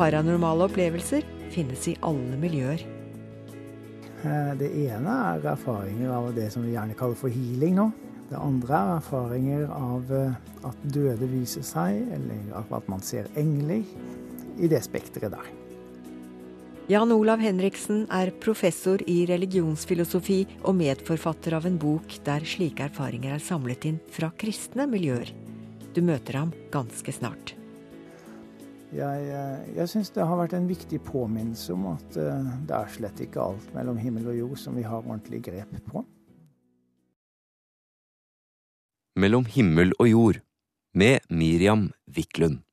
Paranormale opplevelser finnes i alle miljøer. Eh, det ene er erfaringer av det som vi gjerne kaller for healing nå. Det andre er erfaringer av eh, at døde viser seg, eller at man ser engler. I det spekteret der. Jan Olav Henriksen er professor i religionsfilosofi og medforfatter av en bok der slike erfaringer er samlet inn fra kristne miljøer. Du møter ham ganske snart. Jeg, eh, jeg syns det har vært en viktig påminnelse om at eh, det er slett ikke alt mellom himmel og jord som vi har ordentlig grep på. Mellom himmel og jord med Miriam Wiklund.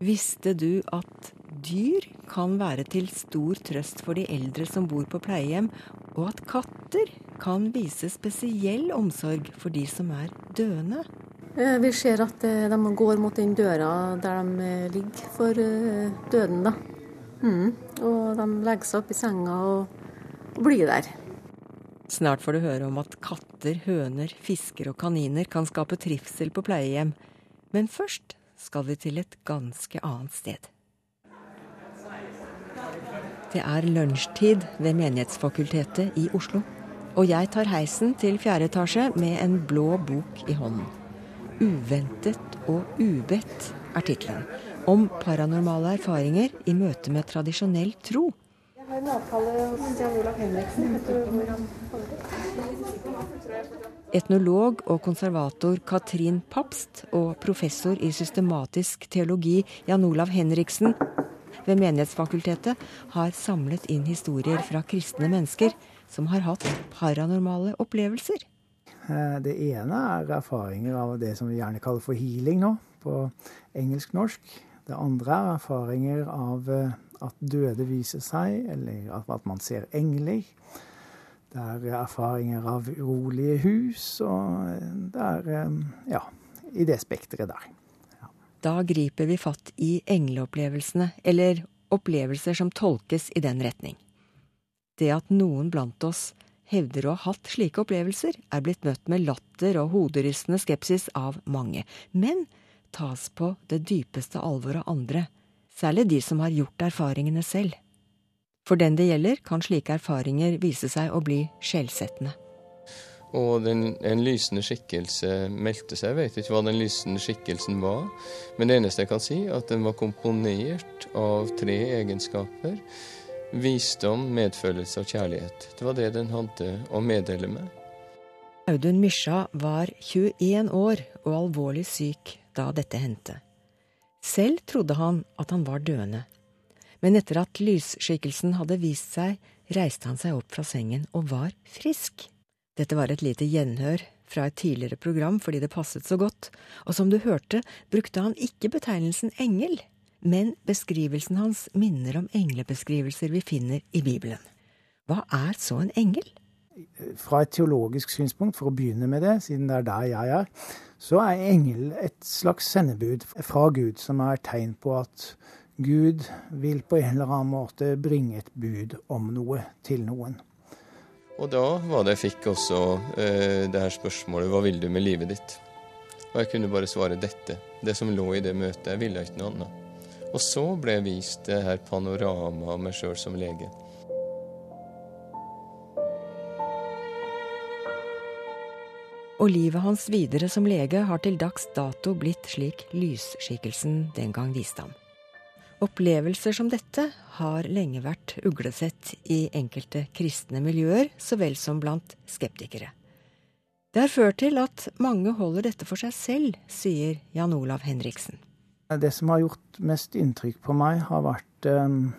Visste du at dyr kan være til stor trøst for de eldre som bor på pleiehjem, og at katter kan vise spesiell omsorg for de som er døende? Eh, vi ser at eh, de går mot den døra der de eh, ligger for døden, da. Mm. Og de legger seg opp i senga og, blir der. Snart får du høre om at katter, høner, fisker og kaniner kan skape trivsel på pleiehjem. Men først skal vi til et ganske annet sted. Det er lunsjtid ved Menighetsfakultetet i Oslo. Og jeg tar heisen til fjerde etasje med en blå bok i hånden. 'Uventet og ubedt' er tittelen. Om paranormale erfaringer i møte med tradisjonell tro. Etnolog og konservator Katrin Papst og professor i systematisk teologi Jan Olav Henriksen ved Menighetsfakultetet har samlet inn historier fra kristne mennesker som har hatt paranormale opplevelser. Eh, det ene er erfaringer av det som vi gjerne kaller for healing nå, på engelsk-norsk. Det andre er erfaringer av eh, at døde viser seg, eller at man ser engler. Det er erfaringer av urolige hus, og eh, det er ja, i det spekteret der. Ja. Da griper vi fatt i engleopplevelsene, eller opplevelser som tolkes i den retning. Det at noen blant oss hevder å ha hatt slike opplevelser, er blitt møtt med latter og hoderystende skepsis av mange, men tas på det dypeste alvor av andre, særlig de som har gjort erfaringene selv. For den det gjelder, kan slike erfaringer vise seg å bli skjellsettende. Og den, en lysende skikkelse meldte seg. Jeg vet ikke hva den lysende skikkelsen var. Men det eneste jeg kan si, er at den var komponert av tre egenskaper Visdom, medfølelse og kjærlighet. Det var det den hadde å meddele med. Audun Mysja var 21 år og alvorlig syk da dette hendte. Selv trodde han at han var døende. Men etter at lysskikkelsen hadde vist seg, reiste han seg opp fra sengen og var frisk. Dette var et lite gjenhør fra et tidligere program fordi det passet så godt, og som du hørte, brukte han ikke betegnelsen engel, men beskrivelsen hans minner om englebeskrivelser vi finner i Bibelen. Hva er så en engel? Fra et teologisk synspunkt, for å begynne med det, siden det er der jeg er, så er engel et slags sendebud fra Gud, som er et tegn på at Gud vil på en eller annen måte bringe et bud om noe til noen. Og da var det jeg fikk også eh, det her spørsmålet hva vil du med livet ditt? Og jeg kunne bare svare dette. Det som lå i det møtet. Jeg ville ikke noe annet. Og så ble jeg vist det her panoramaet av meg sjøl som lege. Og livet hans videre som lege har til dags dato blitt slik lysskikkelsen den gang viste ham. Opplevelser som dette har lenge vært uglesett i enkelte kristne miljøer, så vel som blant skeptikere. Det har ført til at mange holder dette for seg selv, sier Jan Olav Henriksen. Det som har gjort mest inntrykk på meg, har vært um,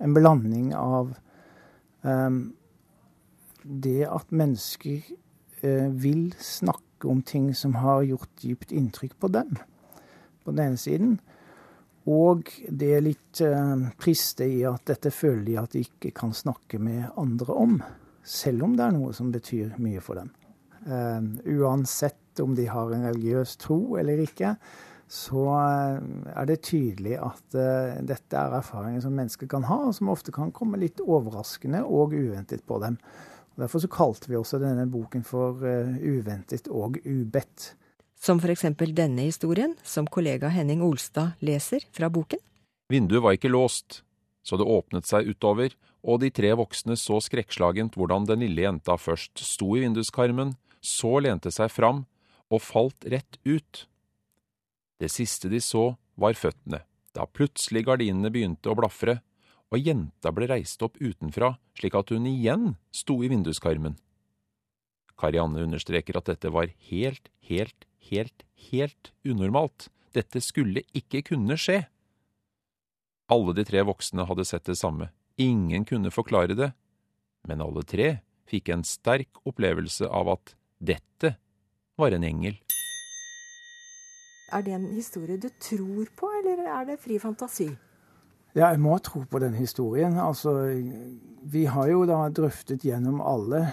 en blanding av um, det at mennesker uh, vil snakke om ting som har gjort dypt inntrykk på dem, på den ene siden. Og det litt uh, triste i at dette føler de at de ikke kan snakke med andre om. Selv om det er noe som betyr mye for dem. Uh, uansett om de har en religiøs tro eller ikke, så eh, er det tydelig at uh, dette er erfaringer som mennesker kan ha, og som ofte kan komme litt overraskende og uventet på dem. Og derfor så kalte vi også denne boken for uh, 'Uventet og ubedt'. Som for eksempel denne historien, som kollega Henning Olstad leser fra boken. Vinduet var ikke låst, så det åpnet seg utover, og de tre voksne så skrekkslagent hvordan den lille jenta først sto i vinduskarmen, så lente seg fram og falt rett ut. Det siste de så, var føttene, da plutselig gardinene begynte å blafre, og jenta ble reist opp utenfra slik at hun igjen sto i vinduskarmen. Karianne understreker at dette var helt, helt, helt, helt unormalt. Dette skulle ikke kunne skje. Alle de tre voksne hadde sett det samme. Ingen kunne forklare det, men alle tre fikk en sterk opplevelse av at dette var en engel. Er det en historie du tror på, eller er det fri fantasi? Ja, jeg må tro på den historien. Altså, vi har jo da drøftet gjennom alle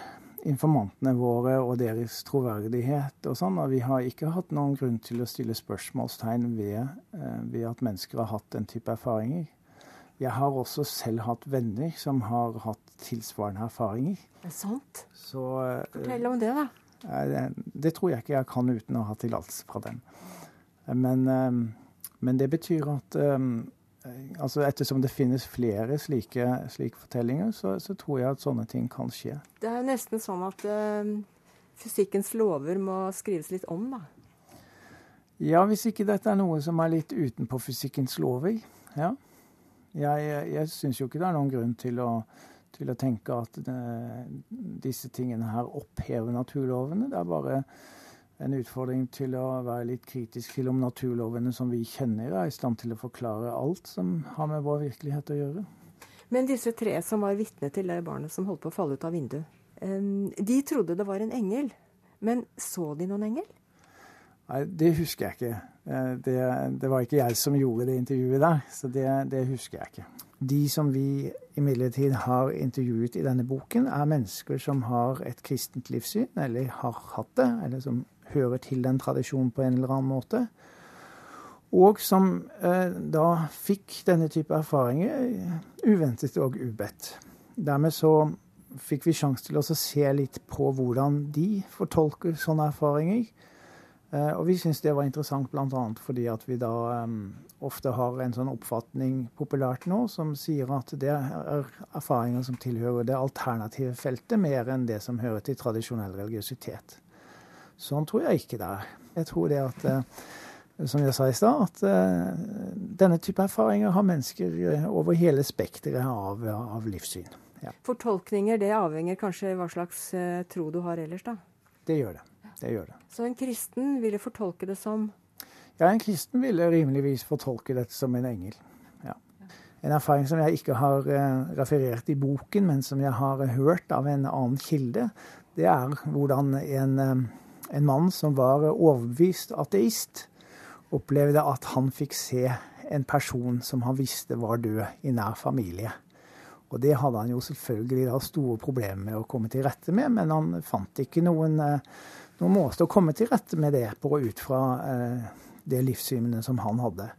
informantene våre og deres troverdighet og sånn, og vi har ikke hatt noen grunn til å stille spørsmålstegn ved, eh, ved at mennesker har hatt den type erfaringer. Jeg har også selv hatt venner som har hatt tilsvarende erfaringer. Det er sant? Så, eh, Fortell om det, da. det, det tror jeg ikke jeg kan uten å ha tillatelse fra dem. Men, eh, men, det betyr at altså Ettersom det finnes flere slike, slike fortellinger, så, så, tror jeg at sånne ting kan skje. Det er jo nesten sånn at uh, fysikkens lover må skrives litt om, da. Ja, hvis ikke dette er noe som er litt utenpå fysikkens lover. Ja. Jeg, jeg syns jo ikke det er noen grunn til å, til å tenke at det, disse tingene her opphever naturlovene. Det er bare en utfordring til å være litt kritisk til om naturlovene som vi kjenner, er i stand til å forklare alt som har med vår virkelighet å gjøre. Men disse tre som var vitne til det barnet som holdt på å falle ut av vinduet, de trodde det var en engel. Men så de noen engel? Nei, det husker jeg ikke. Eh, det, det, var ikke jeg som gjorde det intervjuet der, så det, det husker jeg ikke. De som vi imidlertid har intervjuet i denne boken, er mennesker som har et kristent livssyn, eller har hatt det, eller som hører til den tradisjonen på en eller annen måte. Og som eh, da fikk denne type erfaringer uventet og ubedt. Dermed så fikk vi sjanse til å se litt på hvordan de fortolker sånne erfaringer. Eh, og vi syns det var interessant bl.a. fordi at vi da eh, ofte har en sånn oppfatning populært nå som sier at det er erfaringer som tilhører det alternative feltet, mer enn det som hører til tradisjonell religiøsitet. Sånn tror jeg ikke det er. Jeg tror det at, eh, som jeg sa i stad, at eh, denne type erfaringer har mennesker eh, over hele spekteret av, av, livssyn. Ja. Fortolkninger det avhenger kanskje hva slags tro du har ellers, da? Det gjør det. det gjør det. Så en kristen ville fortolke det som Ja, en kristen ville rimeligvis fortolke dette som en engel. Ja. En erfaring som jeg ikke har referert i boken, men som jeg har hørt av en annen kilde, det er hvordan en en mann som var overbevist ateist, opplevde at han fikk se en person som han visste var død i nær familie. Og det hadde han jo selvfølgelig da store problemer med å komme til rette med, men han fant ikke noen, eh, noen måte å komme til rette med det på ut fra eh, det livssynet som han hadde.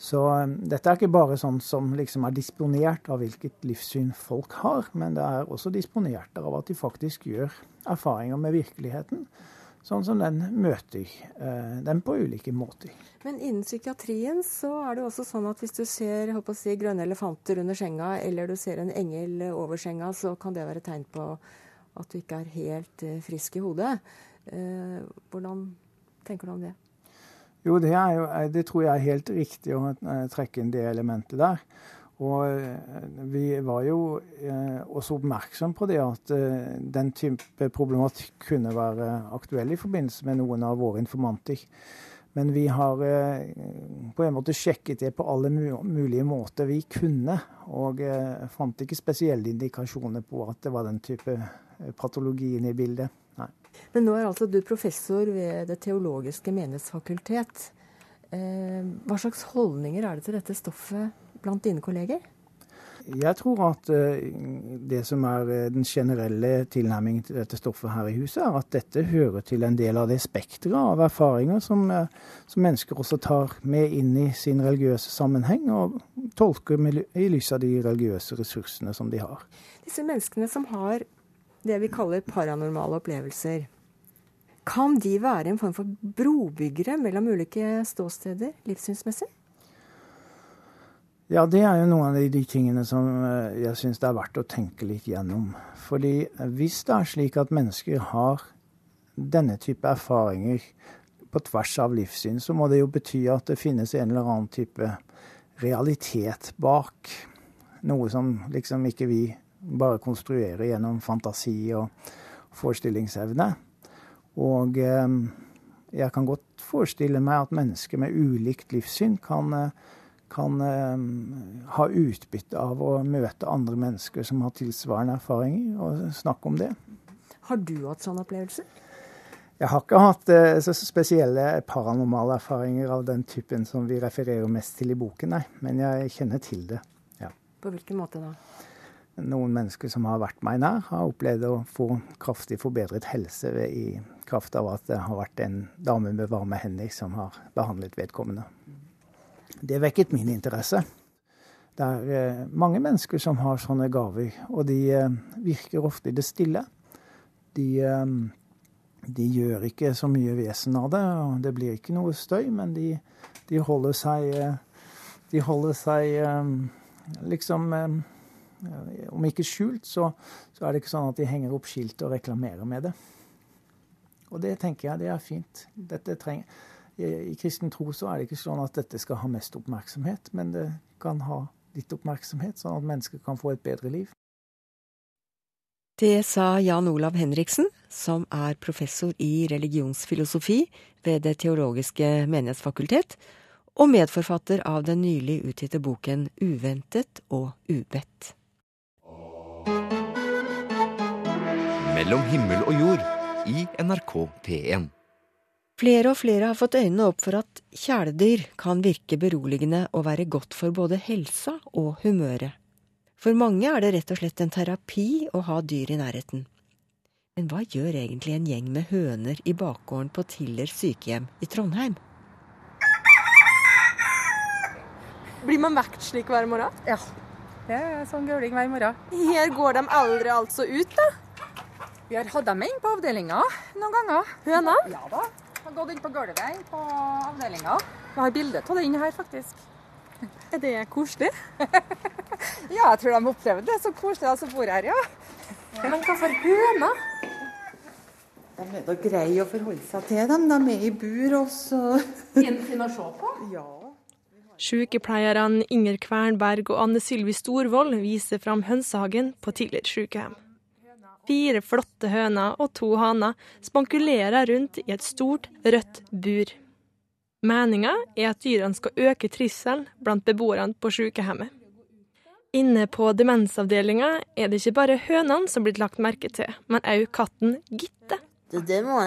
Så eh, dette er ikke bare sånn som liksom er disponert av hvilket livssyn folk har, men det er også disponert av at de faktisk gjør erfaringer med virkeligheten sånn som den møter eh, dem på ulike måter. Men innen psykiatrien så er det også sånn at hvis du ser si, grønne elefanter under senga, eller du ser en engel over senga, så kan det være tegn på at du ikke er helt eh, frisk i hodet. Eh, hvordan tenker du om det? Jo, det, jo, det tror jeg er helt riktig å trekke inn det elementet der. Og eh, vi var jo eh, også oppmerksom på det at eh, den type problematikk kunne være aktuell i forbindelse med noen av våre informanter. Men vi har på en måte sjekket det på alle mulige måter vi kunne, og fant ikke spesielle indikasjoner på at det var den type patologien i bildet. Nei. Men nå er altså du professor ved Det teologiske menighetsfakultet. Hva slags holdninger er det til dette stoffet blant dine kolleger? Jeg tror at eh, det som er eh, den generelle tilnærmingen til dette stoffet her i huset, er at dette hører til en del av det spekteret av erfaringer som, eh, som, mennesker også tar med inn i sin religiøse sammenheng, og tolker med, i lys av de religiøse ressursene som de har. Disse menneskene som har det vi kaller paranormale opplevelser, Kan de være en form for brobyggere mellom ulike ståsteder livssynsmessig? Ja, det er jo noen av de, tingene som eh, jeg syns det er verdt å tenke litt gjennom. Fordi hvis det er slik at mennesker har denne type erfaringer på tvers av livssyn, så må det jo bety at det finnes en eller annen type realitet bak. Noe som liksom ikke vi bare konstruerer gjennom fantasi og forestillingsevne. Og eh, jeg kan godt forestille meg at mennesker med ulikt livssyn kan eh, kan eh, ha utbytte av å møte andre mennesker som har tilsvarende erfaringer, og snakke om det. Har du hatt sånne opplevelser? Jeg har ikke hatt eh, så spesielle paranormale erfaringer av den typen som vi refererer mest til i boken, nei. Men jeg kjenner til det. ja. På hvilken måte da? Noen mennesker som har vært meg nær, har opplevd å få kraftig forbedret helse ved, i kraft av at det har vært en dame med varme hender som har behandlet vedkommende. Det vekket min interesse. Det er eh, mange mennesker som har sånne gaver, og de eh, virker ofte i det stille. De, eh, de, gjør ikke så mye vesen av det, og det blir ikke noe støy, men de, de holder seg De holder seg liksom Om ikke skjult, så, så, er det ikke sånn at de henger opp skilt og reklamerer med det. Og det tenker jeg det er fint. Dette trenger i kristen tro så er det ikke sånn at dette skal ha mest oppmerksomhet, men det kan ha litt oppmerksomhet, sånn at mennesker kan få et bedre liv. Det sa Jan Olav Henriksen, som er professor i religionsfilosofi ved Det teologiske menighetsfakultet, og medforfatter av den nylig utgitte boken Uventet og ubedt. Mellom himmel og jord i NRK P1. Flere og flere har fått øynene opp for at kjæledyr kan virke beroligende og være godt for både helsa og humøret. For mange er det rett og slett en terapi å ha dyr i nærheten. Men hva gjør egentlig en gjeng med høner i bakgården på Tiller sykehjem i Trondheim? Blir man vekt slik hver morgen? Ja. Det er sånn gauling hver morgen. Her går de aldri altså ut, da? Vi har hatt dem inn på avdelinga noen ganger. Hønene? Ja da. Har gått inn på gulvet på avdelinga. Jeg har bilde av inne her, faktisk. Er det koselig? ja, jeg tror de opplevde det så koselig, de som bor her, ja. Men hva for høner? De er da greie å forholde seg til dem. De er i bur også. Fin å se på? Ja. Sykepleierne Inger Kvernberg og Anne Sylvi Storvold viser fram hønsehagen på Tiller sykehjem. Fire flotte høner og to haner spankulerer rundt i et stort, rødt bur. Meninga er at dyrene skal øke trivselen blant beboerne på sykehjemmet. Inne på demensavdelinga er det ikke bare hønene som blir lagt merke til, men òg katten Gitte. Det må,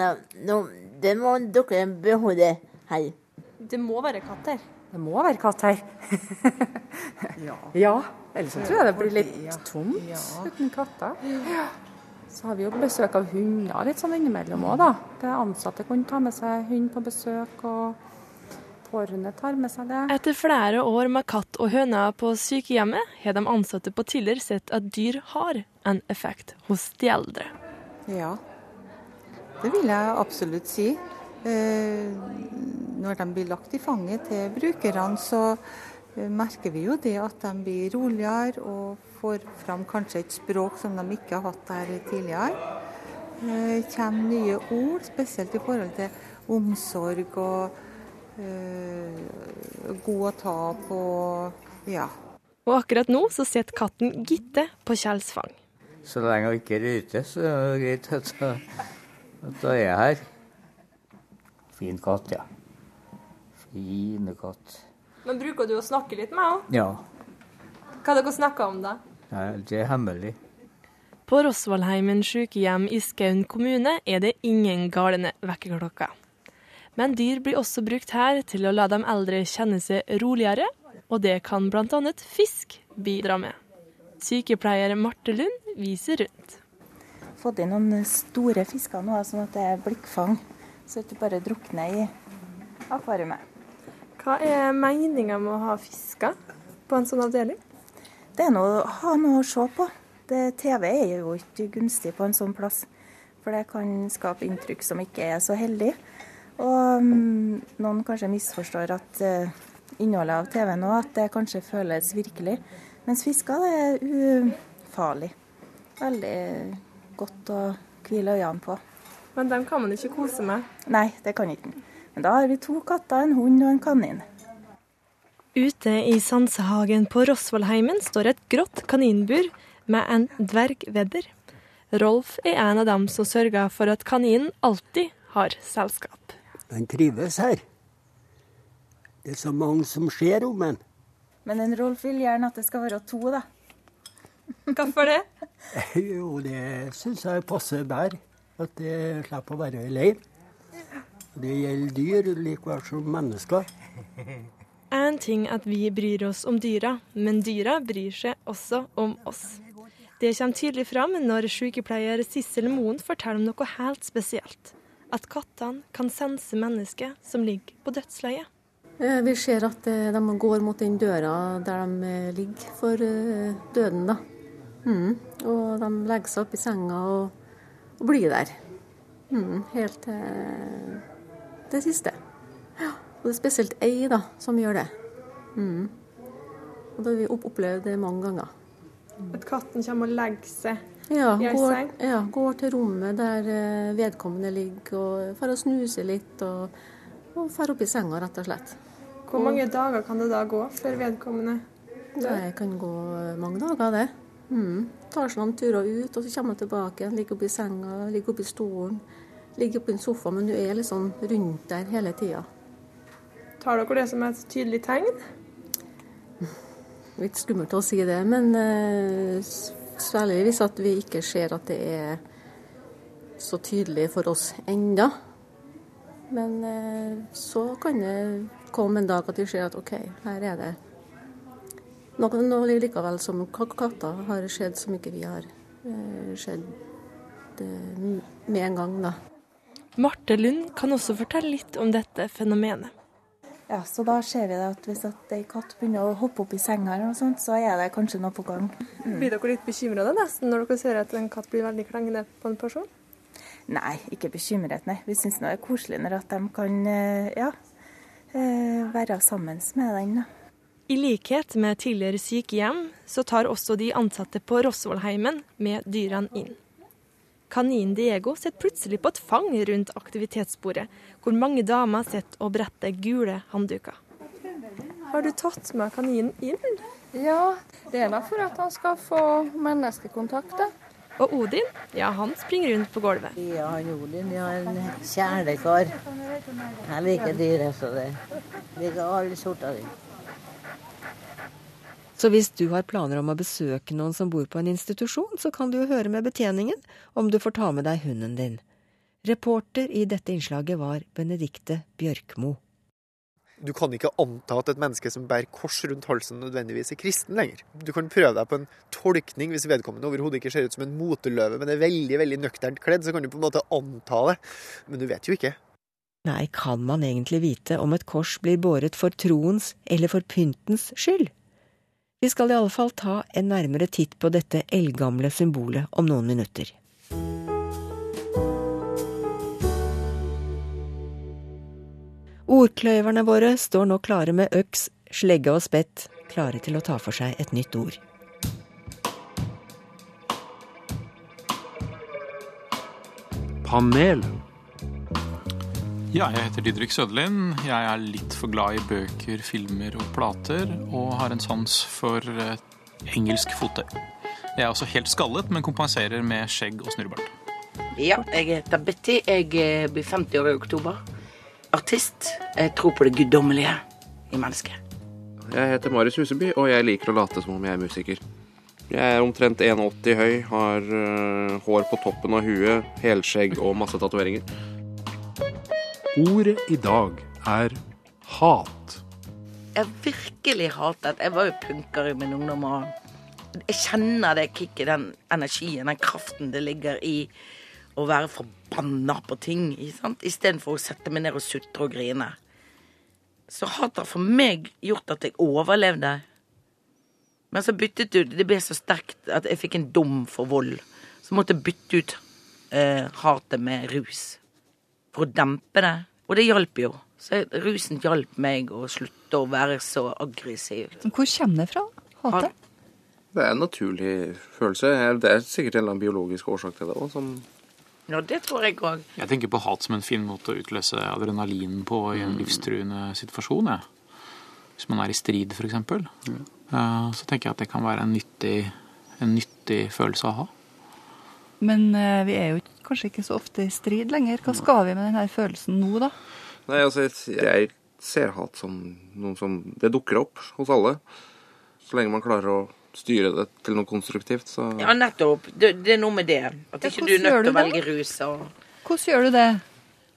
det må dere beholde her. Det må være katt her. Det må være katt her. ja. ja. Ellers så tror jeg det blir litt tomt ja. uten katter. Ja. Så har vi jo besøk av hunder litt sånn innimellom òg, da. Det ansatte kunne ta med seg hund på besøk, og pårørende tar med seg det. Etter flere år med katt og høner på sykehjemmet, har de ansatte på Tiller sett at dyr har en effekt hos de eldre. Ja, det vil jeg absolutt si. Eh, når de blir lagt i fanget til brukerne, så merker vi jo det at de blir roligere og får fram kanskje et språk som de ikke har hatt der tidligere. Det eh, kommer nye ord, spesielt i forhold til omsorg og øh, god å ta på. Ja. Og akkurat nå så sitter katten Gitte på Kjells fang. Så lenge hun ikke ryter, så er det greit at, at hun er her. Fin katt, ja. Fine katt. Men bruker du å snakke litt med henne? Ja. Hva har dere snakka om, da? Det er hemmelig. På Rosvallheimen sykehjem i Skaun kommune er det ingen galne vekkerklokker. Men dyr blir også brukt her til å la de eldre kjenne seg roligere, og det kan bl.a. fisk bidra med. Sykepleier Marte Lund viser rundt. Fått inn noen store fisker nå, sånn at det er blikkfang, så at du bare drukner i akvariet. Hva er meninga med å ha fisker på en sånn avdeling? Det er noe, ha noe å se på. Det, TV er jo ikke gunstig på en sånn plass. For det kan skape inntrykk som ikke er så heldig. Og um, noen kanskje misforstår at uh, innholdet av TV nå, at det kanskje føles virkelig. Mens fisker er ufarlig. Veldig godt å hvile øynene på. Men dem kan man ikke kose med? Nei, det kan ikke. Men da har vi to katter, en hund og en kanin. Ute i sansehagen på Rosvollheimen står et grått kaninbur med en dvergvedder. Rolf er en av dem som sørger for at kaninen alltid har selskap. Den trives her. Det er så mange som ser om den. Men en Rolf vil gjerne at det skal være to, da. Hvorfor det? jo, det syns jeg passer bedre. At det slipper å være alene. Det gjelder dyr likevel som mennesker. En ting at vi bryr oss om dyra, men dyra bryr seg også om oss. Det kommer tydelig fram når sykepleier Sissel Moen forteller om noe helt spesielt. At kattene kan sense mennesker som ligger på dødsleiet. Eh, vi ser at eh, de går mot den døra der de eh, ligger for døden, da. Mm. Og de legger seg opp i senga og, og blir der. Mm. Helt til det siste. Ja. Og det er spesielt ei da, som gjør det. Mm. Og det har vi opplevd det mange ganger. At katten kommer og legger seg ja, i ei seng? Ja, går til rommet der eh, vedkommende ligger og får snuse litt. Og, og får opp i senga, rett og slett. Hvor mange og, dager kan det da gå før vedkommende dør? Det kan gå mange dager, det. Mm. Tar seg noen turer ut, og så kommer han tilbake igjen. Ligger oppi senga, ligger oppi stolen. Ligger oppi en sofa, men du er liksom rundt der hele tida. Tar dere det som et tydelig tegn? Litt skummelt å si det, men uh, særlig hvis at vi ikke ser at det er så tydelig for oss enda. Men uh, så kan det komme en dag at vi ser at OK, her er det noe, noe likevel som katter har skjedd som ikke vi har uh, skjedd med en gang, da. Marte Lund kan også fortelle litt om dette fenomenet. Ja, så da ser vi at hvis at ei katt begynner å hoppe opp i senga, eller noe sånt, så er det kanskje noe på gang. Mm. Blir dere litt bekymra nesten når dere ser at en katt blir veldig klengende på en person? Nei, ikke bekymret, nei. Vi syns det er koselig når at de kan eh, ja, eh, være sammen med den. da. I likhet med tidligere sykehjem, så tar også de ansatte på Rosvollheimen med dyrene inn. Kaninen Diego sitter plutselig på et fang rundt aktivitetsbordet, hvor mange damer sitter og bretter gule håndduker. Har du tatt med kaninen inn? Ja, det er da for at han skal få menneskekontakt. Og Odin, ja, han springer rundt på gulvet. Ja, Odin er en kjælekar. Jeg liker dyr, så det liker alle sorter dyr. Så hvis du har planer om å besøke noen som bor på en institusjon, så kan du jo høre med betjeningen om du får ta med deg hunden din. Reporter i dette innslaget var Benedikte Bjørkmo. Du kan ikke anta at et menneske som bærer kors rundt halsen, nødvendigvis er kristen lenger. Du kan prøve deg på en tolkning hvis vedkommende overhodet ikke ser ut som en moteløve, men er veldig veldig nøkternt kledd, så kan du på en måte anta det. Men du vet jo ikke. Nei, kan man egentlig vite om et kors blir båret for troens eller for pyntens skyld? Vi skal i alle fall ta en nærmere titt på dette eldgamle symbolet om noen minutter. Ordkløyverne våre står nå klare med øks, slegge og spett, klare til å ta for seg et nytt ord. Panel. Ja, jeg heter Didrik Søderlind. Jeg er litt for glad i bøker, filmer og plater, og har en sans for eh, engelsk fottøy. Jeg er også helt skallet, men kompenserer med skjegg og snurrebart. Ja, jeg heter Betty. Jeg eh, blir 50 år i oktober. Artist. Jeg tror på det guddommelige i mennesket. Jeg heter Marius Huseby, og jeg liker å late som om jeg er musiker. Jeg er omtrent 1,80 høy, har uh, hår på toppen av huet, helskjegg og masse tatoveringer. Ordet i dag er hat. Jeg virkelig hatet Jeg var jo punker i min ungdom. og Jeg kjenner det kicket, den energien, den kraften det ligger i å være forbanna på ting. Istedenfor å sette meg ned og sutre og grine. Så hat har for meg gjort at jeg overlevde. Men så byttet du Det ble så sterkt at jeg fikk en dom for vold. Så måtte jeg bytte ut eh, hatet med rus. For å dempe det. Og det hjalp jo. Så rusen hjalp meg å slutte å være så aggressiv. Hvor kommer det fra, hatet? Det er en naturlig følelse. Det er sikkert en eller annen biologisk årsak til det òg, som Ja, det tror jeg òg. Jeg tenker på hat som en fin måte å utløse adrenalin på i en livstruende situasjon. Ja. Hvis man er i strid, f.eks. Ja, så tenker jeg at det kan være en nyttig, en nyttig følelse å ha. Men eh, vi er jo ikke- kanskje ikke så ofte i strid lenger. Hva skal vi med denne følelsen nå, da? Nei, altså, jeg ser hat som noe som Det dukker opp hos alle. Så lenge man klarer å styre det til noe konstruktivt, så Ja, nettopp. Det, det er noe med det. At Ja, ikke du er nødt til å velge rus og Hvordan gjør du det,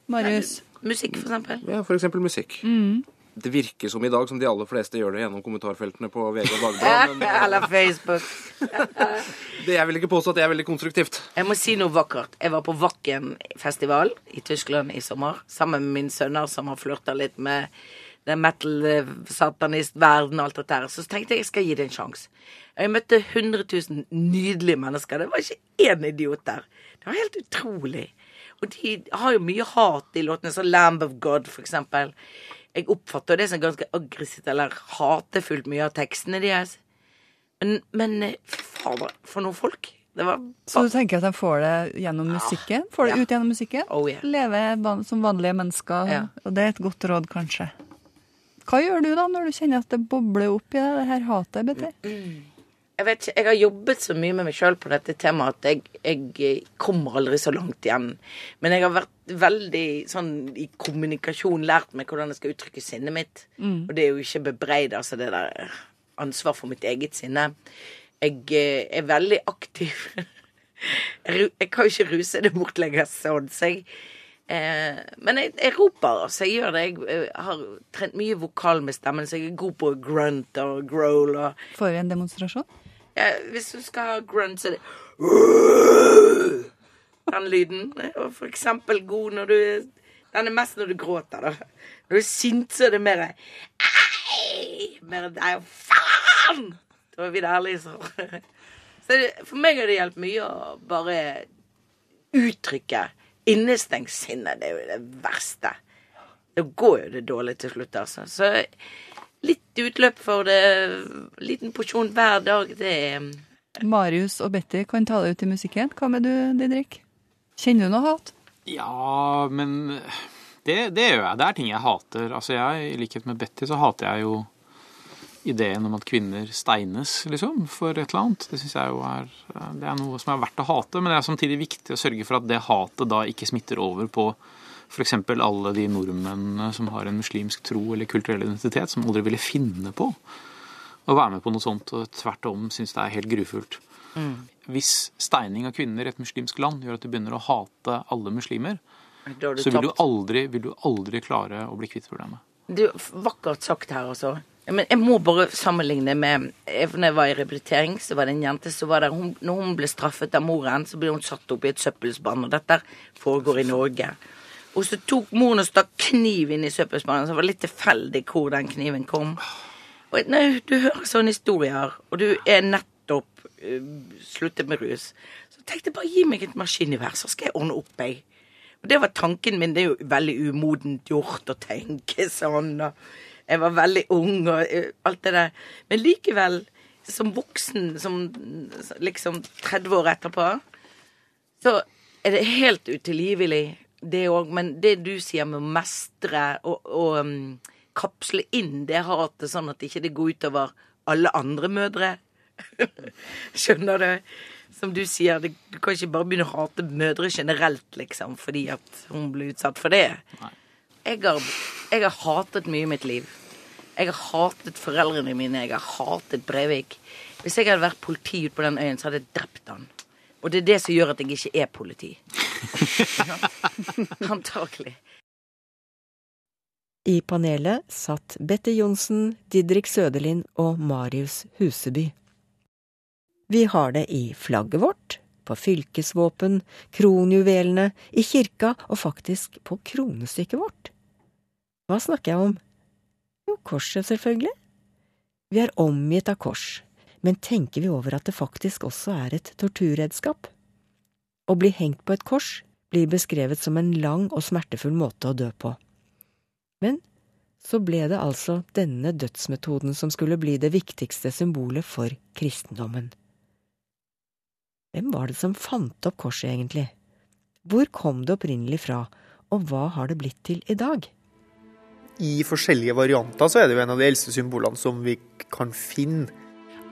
Marius? Musikk, for eksempel. Ja, for eksempel musikk. Mm. Det virker som i dag som de aller fleste gjør det gjennom kommentarfeltene på VG og Dagbladet, Eller Facebook. det jeg vil ikke påstå at det er veldig konstruktivt. Jeg må si noe vakkert. Jeg var på Wacken-festival i Tyskland i sommer sammen med min sønner som har flørta litt med den metal-satanist-verden og alt dette her. Så tenkte jeg jeg skal gi det en sjanse. Jeg møtte 100 000 nydelige mennesker. Det var ikke én idiot der. Det var helt utrolig. Og de har jo mye hat i låtene, som Lamb of God, for eksempel. Jeg oppfatter det som ganske aggressivt eller hatefullt, mye av tekstene deres. Men, men eh, fader, for noen folk. Det var Så du tenker at de får det gjennom musikken? Får det ut gjennom musikken? Oh, yeah. Leve som vanlige mennesker. Ja. Og det er et godt råd, kanskje. Hva gjør du da, når du kjenner at det bobler opp i deg, det her hatet, BT? Jeg vet ikke, jeg har jobbet så mye med meg sjøl på dette temaet at jeg, jeg kommer aldri så langt igjen. Men jeg har vært veldig sånn i kommunikasjon lært meg hvordan jeg skal uttrykke sinnet mitt. Mm. Og det er jo ikke bebreid, altså det der ansvar for mitt eget sinne. Jeg eh, er veldig aktiv. Jeg, kan jo ikke ruse det bort lenger sånn, så jeg eh, Men jeg, jeg roper, altså. Jeg gjør det. Jeg jeg, har trent mye vokal med stemmen, så jeg er god på grunt og growl og Får vi en demonstrasjon? Ja, hvis du skal ha grunt, så er det Den lyden. Og for eksempel god når du Den er mest når du gråter, da. Når du er sint, så er det mer Mer Nei, faen! Da er vi der, liksom. Så det, for meg har det hjulpet mye å bare uttrykke innestengt sinne. Det er jo det verste. Da går jo det dårlig til slutt, altså. Så litt utløp for det, liten porsjon hver dag, det er Marius og Betty kan ta deg ut i musikken. Hva med du, Didrik? Kjenner du noe hat? Ja, men det, det gjør jeg. Det er ting jeg hater. Altså jeg, I likhet med Betty så hater jeg jo ideen om at kvinner steines, liksom, for et eller annet. Det syns jeg jo er Det er noe som er verdt å hate, men det er samtidig viktig å sørge for at det hatet da ikke smitter over på f.eks. alle de nordmennene som har en muslimsk tro eller kulturell identitet, som aldri ville finne på å være med på noe sånt, og tvert om syns det er helt grufullt. Mm. Hvis steining av kvinner i et muslimsk land gjør at du begynner å hate alle muslimer, du så vil du, aldri, vil du aldri klare å bli kvitt problemet. Jo vakkert sagt her, altså. Men jeg må bare sammenligne med Når jeg var i rehabilitering, så var det en jente som var der. Hun, når hun ble straffet av moren, så ble hun satt opp i et søppelspann. Og dette foregår i Norge. Og så tok moren og stakk kniv inn i søppelspannet, så det var litt tilfeldig hvor den kniven kom. Og nei, du hører sånne historier, og du er nettopp uh, sluttet med rus, så tenkte jeg bare gi meg et maskingevær, så skal jeg ordne opp, jeg. Og det var tanken min. Det er jo veldig umodent gjort å tenke sånn. og Jeg var veldig ung og eh, alt det der. Men likevel, som voksen, som liksom 30 år etterpå, så er det helt utilgivelig, det òg. Men det du sier med å mestre og, og um, kapsle inn det hatet, sånn at ikke det går utover alle andre mødre Skjønner du? Som du sier, det, du kan ikke bare begynne å hate mødre generelt, liksom, fordi at hun ble utsatt for det. Jeg har, jeg har hatet mye i mitt liv. Jeg har hatet foreldrene mine. Jeg har hatet Breivik. Hvis jeg hadde vært politi ute på den øyen, så hadde jeg drept han. Og det er det som gjør at jeg ikke er politi. Antakelig. I panelet satt Betty Johnsen, Didrik Søderlind og Marius Huseby. Vi har det i flagget vårt, på fylkesvåpen, kronjuvelene, i kirka og faktisk på kronestykket vårt. Hva snakker jeg om? Jo, korset, selvfølgelig. Vi er omgitt av kors, men tenker vi over at det faktisk også er et torturredskap? Å bli hengt på et kors blir beskrevet som en lang og smertefull måte å dø på. Men så ble det altså denne dødsmetoden som skulle bli det viktigste symbolet for kristendommen. Hvem var det som fant opp korset, egentlig? Hvor kom det opprinnelig fra, og hva har det blitt til i dag? I forskjellige varianter så er det jo en av de eldste symbolene som vi kan finne.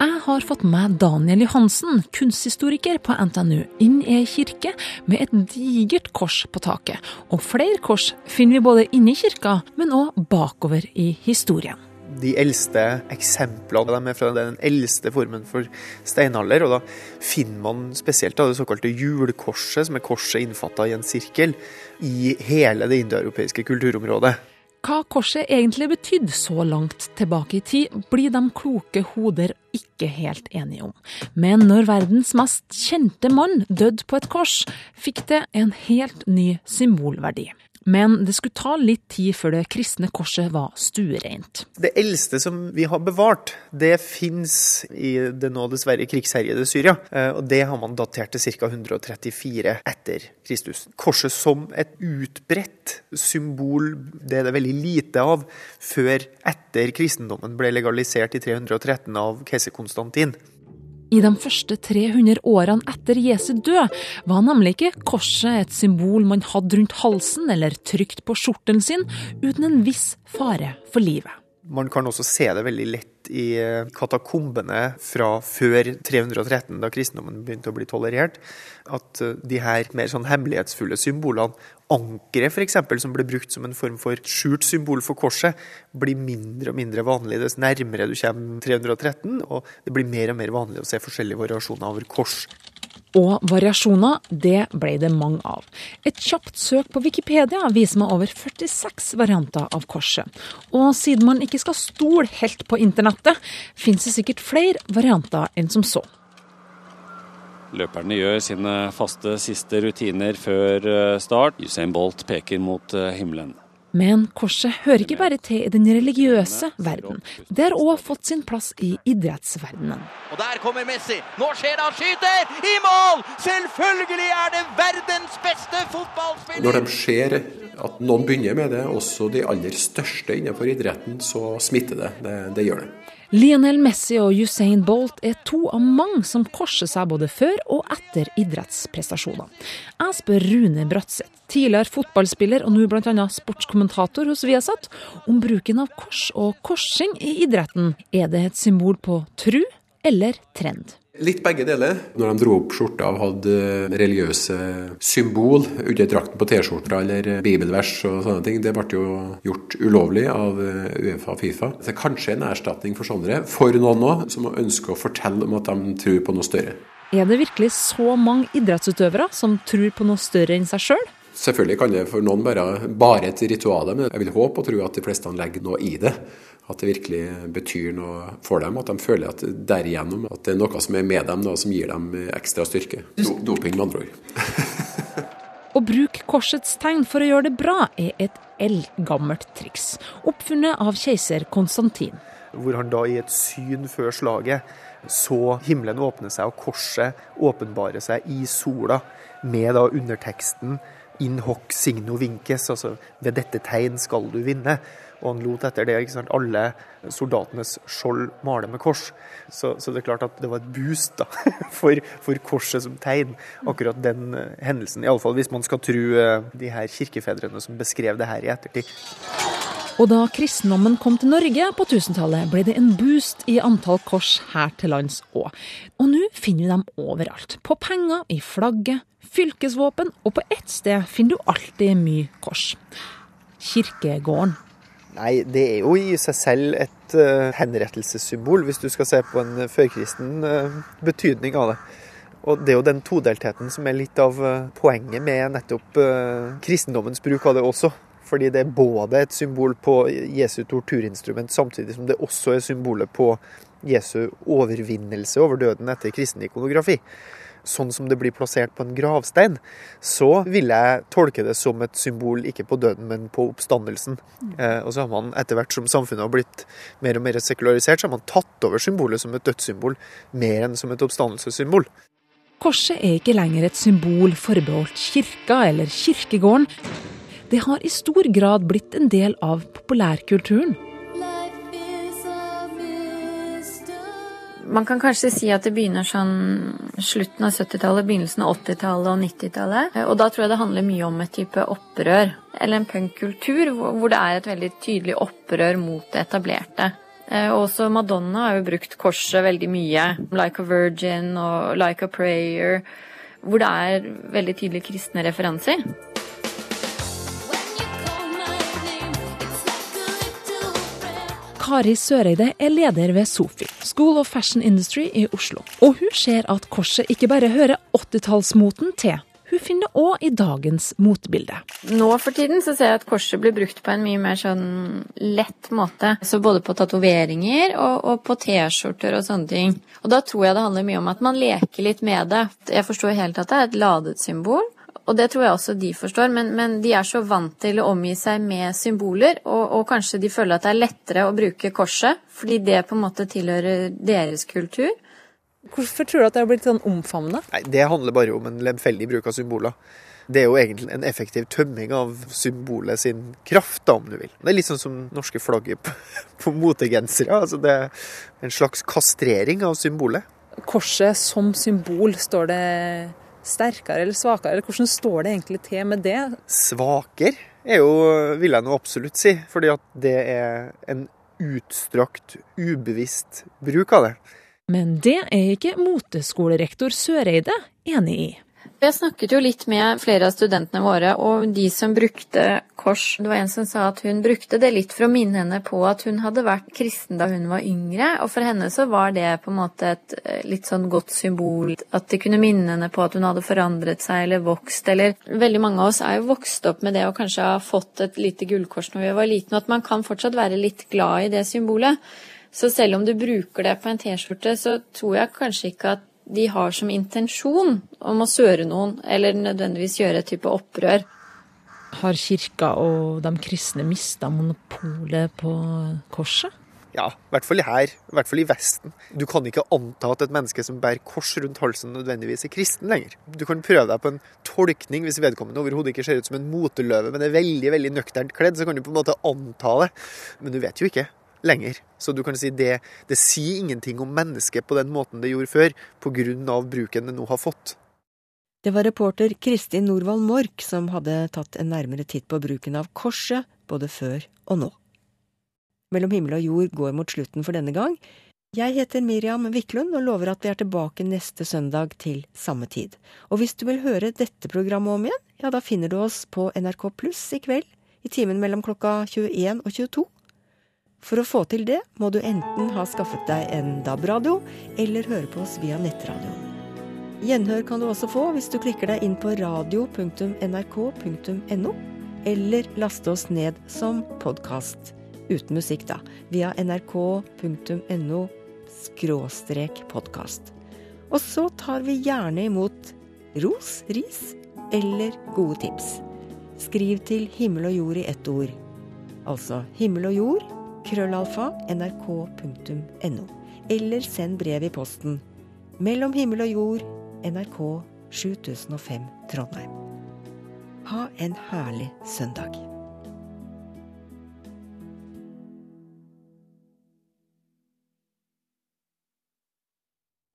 Jeg har fått med Daniel Johansen, kunsthistoriker på NTNU, inn i ei kirke med et digert kors på taket. Og flere kors finner vi både inne i kirka, men òg bakover i historien. De eldste eksemplene de er fra den eldste formen for steinalder. og Da finner man spesielt det såkalte hjulkorset, som er korset innfatta i en sirkel, i hele det indoeuropeiske kulturområdet. Hva korset egentlig betydde så langt tilbake i tid, blir de kloke hoder ikke helt enige om. Men når verdens mest kjente mann døde på et kors, fikk det en helt ny symbolverdi. Men det skulle ta litt tid før det kristne korset var stuereint. Det eldste som vi har bevart, det fins i det nå dessverre krigsherjede Syria. Eh, og det har man datert til ca. 134 etter Kristus. Korset som et utbredt symbol, det er det veldig lite av før etter kristendommen ble legalisert i 313 av keiser Konstantin. I de første 300 årene etter Jesu død var nemlig ikke korset et symbol man hadde rundt halsen eller trygt på skjorten sin, uten en viss fare for livet. Man kan også se det veldig lett i eh, katakombene fra før 313, da kristendommen begynte å bli tolerert. At eh, de her mer sånn hemmelighetsfulle symbolene, ankeret f.eks., som ble brukt som en form for skjult symbol for korset, blir mindre og mindre vanlig dess nærmere du kommer 313, og det blir mer og mer vanlig å se forskjellige variasjoner over kors. Og variasjoner, det ble det mange av. Et kjapt søk på Wikipedia viser meg over 46 varianter av korset. Og siden man ikke skal stole helt på internettet, finnes det sikkert flere varianter enn som så. Løperne gjør sine faste siste rutiner før eh, start. Usain Bolt peker mot eh, himmelen. Men korset hører ikke bare til i den religiøse verden. Det har òg fått sin plass i idrettsverdenen. Og der kommer Messi. Nå skjer det, han skyter! I mål! Selvfølgelig er det verdens beste fotballspiller! Når de ser at noen begynner med det, også de aller største innenfor idretten, så smitter det. Det, det gjør det. Lionel Messi og Usain Bolt er to av mange som korser seg både før og etter idrettsprestasjoner. Jeg spør Rune Bratseth, tidligere fotballspiller og nå bl.a. sportskommentator hos Viasat, om bruken av kors og korsing i idretten. Er det et symbol på tru eller trend? Litt begge deler. Når de dro opp skjorta og hadde religiøse symbol under drakten på T-skjorta eller bibelvers og sånne ting, det ble jo gjort ulovlig av Uefa og Fifa. Det er kanskje en erstatning for sånne for noen òg, som ønsker å fortelle om at de tror på noe større. Er det virkelig så mange idrettsutøvere som tror på noe større enn seg sjøl? Selvfølgelig kan det for noen være bare et ritual, men jeg vil håpe og tro at de fleste legger noe i det at det virkelig betyr noe for dem. At de føler at derigjennom at det er noe som er med dem noe som gir dem ekstra styrke. Do doping, med andre ord. Å bruke korsets tegn for å gjøre det bra er et eldgammelt triks, oppfunnet av keiser Konstantin. Hvor han da i et syn før slaget så himmelen åpne seg og korset åpenbare seg i sola, med da underteksten in hoc signo vinces, altså ved dette tegn skal du vinne. Og han lot etter det ikke sant, alle soldatenes skjold male med kors. Så, så, det er klart at det var et boost da, for, for korset som tegn, akkurat den uh, hendelsen. Iallfall hvis man skal tro uh, de her kirkefedrene som beskrev det her i ettertid. Og da kristendommen kom til Norge på 1000-tallet, ble det en boost i antall kors her til lands òg. Og nå finner vi dem overalt. På penger, i flagget, fylkesvåpen, og på ett sted finner du alltid mye kors. Kirkegården. Nei, det er jo i seg selv et uh, henrettelsessymbol, hvis du skal se på en førkristen uh, betydning av det. Og det er jo den todeltheten som er litt av uh, poenget med nettopp kristendommens bruk av det også. Fordi det er både et symbol på Jesu torturinstrument, samtidig som det også er symbolet på Jesu overvinnelse over døden etter kristen ikonografi sånn som det blir plassert på en gravstein, så vil jeg tolke det som et symbol ikke på døden, men på oppstandelsen. Eh, og så har man etter hvert som samfunnet har blitt mer og mer sekularisert, så har man tatt over symbolet som et dødssymbol mer enn som et oppstandelsessymbol. Korset er ikke lenger et symbol forbeholdt kirka eller kirkegården. Det har i stor grad blitt en del av populærkulturen. Man kan kanskje si at det begynner sånn slutten av 70-tallet, begynnelsen av 80-tallet og 90-tallet. Og da tror jeg det handler mye om et type opprør, eller en punkkultur, hvor det er et veldig tydelig opprør mot det etablerte. Eh, også Madonna har jo brukt korset veldig mye. Like a Virgin og Like a Prayer, hvor det er veldig tydelige kristne referanser. Kari Søreide er leder ved SOFI, School of Fashion Industry i Oslo. Og hun ser at korset ikke bare hører 80-tallsmoten til. Hun finner det òg i dagens motebilde. Nå for tiden så ser jeg at korset blir brukt på en mye mer sånn lett måte. Så både på tatoveringer og, og, på T-skjorter og sånne ting. Og da tror jeg det handler mye om at man leker litt med det. Jeg forstår helt at det er et ladet symbol. Og det tror jeg også de forstår, men, men, de er så vant til å omgi seg med symboler, og, og, kanskje de føler at det er lettere å bruke korset, fordi det på en måte tilhører deres kultur. Hvorfor tror du at det har blitt sånn omfavnende? Nei, Det handler bare om en lemfeldig bruk av symboler. Det er jo egentlig en effektiv tømming av symbolet sin kraft, da, om du vil. Det er litt sånn som norske flagget på, på motegensere. Altså det er en slags kastrering av symbolet. Korset som symbol, står det sterkere eller svakere? Eller hvordan står det egentlig til med det? Svaker er jo, vil jeg nå absolutt si. Fordi at det er en utstrakt, ubevisst bruk av det. Men det er ikke moteskolerektor Søreide enig i. Jeg snakket jo litt med flere av studentene våre, og de som brukte kors. Det var en som sa at hun brukte det litt for å minne henne på at hun hadde vært kristen da hun var yngre. Og for henne så var det på en måte et eh, litt sånn godt symbol. At det kunne minne henne på at hun hadde forandret seg eller vokst. Eller veldig mange av oss er jo vokst opp med det og kanskje har fått et lite gullkors når vi var liten. Og at man kan fortsatt være litt glad i det symbolet. Så selv om du bruker det på en T-skjorte, så tror jeg kanskje ikke at de har som intensjon om å søre noen, eller nødvendigvis gjøre et type opprør. Har kirka og de kristne mista monopolet på korset? Ja, i hvert fall her. I hvert fall i Vesten. Du kan ikke anta at et menneske som bærer kors rundt halsen, nødvendigvis er kristen lenger. Du kan prøve deg på en tolkning hvis vedkommende overhodet ikke ser ut som en moteløve, men er veldig veldig nøkternt kledd, så kan du på en måte anta det. Men du vet jo ikke lenger. Så du kan si det, det sier ingenting om mennesket på den måten det gjorde før, pga. bruken det nå har fått. Det var reporter Kristin Norvald Mork som hadde tatt en nærmere titt på bruken av korset både før og nå. Mellom himmel og jord går mot slutten for denne gang. Jeg heter Miriam Wiklund og lover at vi er tilbake neste søndag til samme tid. Og hvis du vil høre dette programmet om igjen, ja, da finner du oss på NRK Pluss i kveld, i timen mellom klokka 21 og 22. For å få til det må du enten ha skaffet deg en DAB-radio, eller høre på oss via nettradioen. Gjenhør kan du også få hvis du klikker deg inn på radio.nrk.no, eller laste oss ned som podkast, uten musikk, da, via nrk.no skråstrek podkast. Og så tar vi gjerne imot ros, ris eller gode tips. Skriv til himmel og jord i ett ord. Altså himmel og jord krøllalfa nrk.no. Eller send brev i posten. Mellom himmel og jord, NRK 7005 Trondheim. Ha en herlig søndag.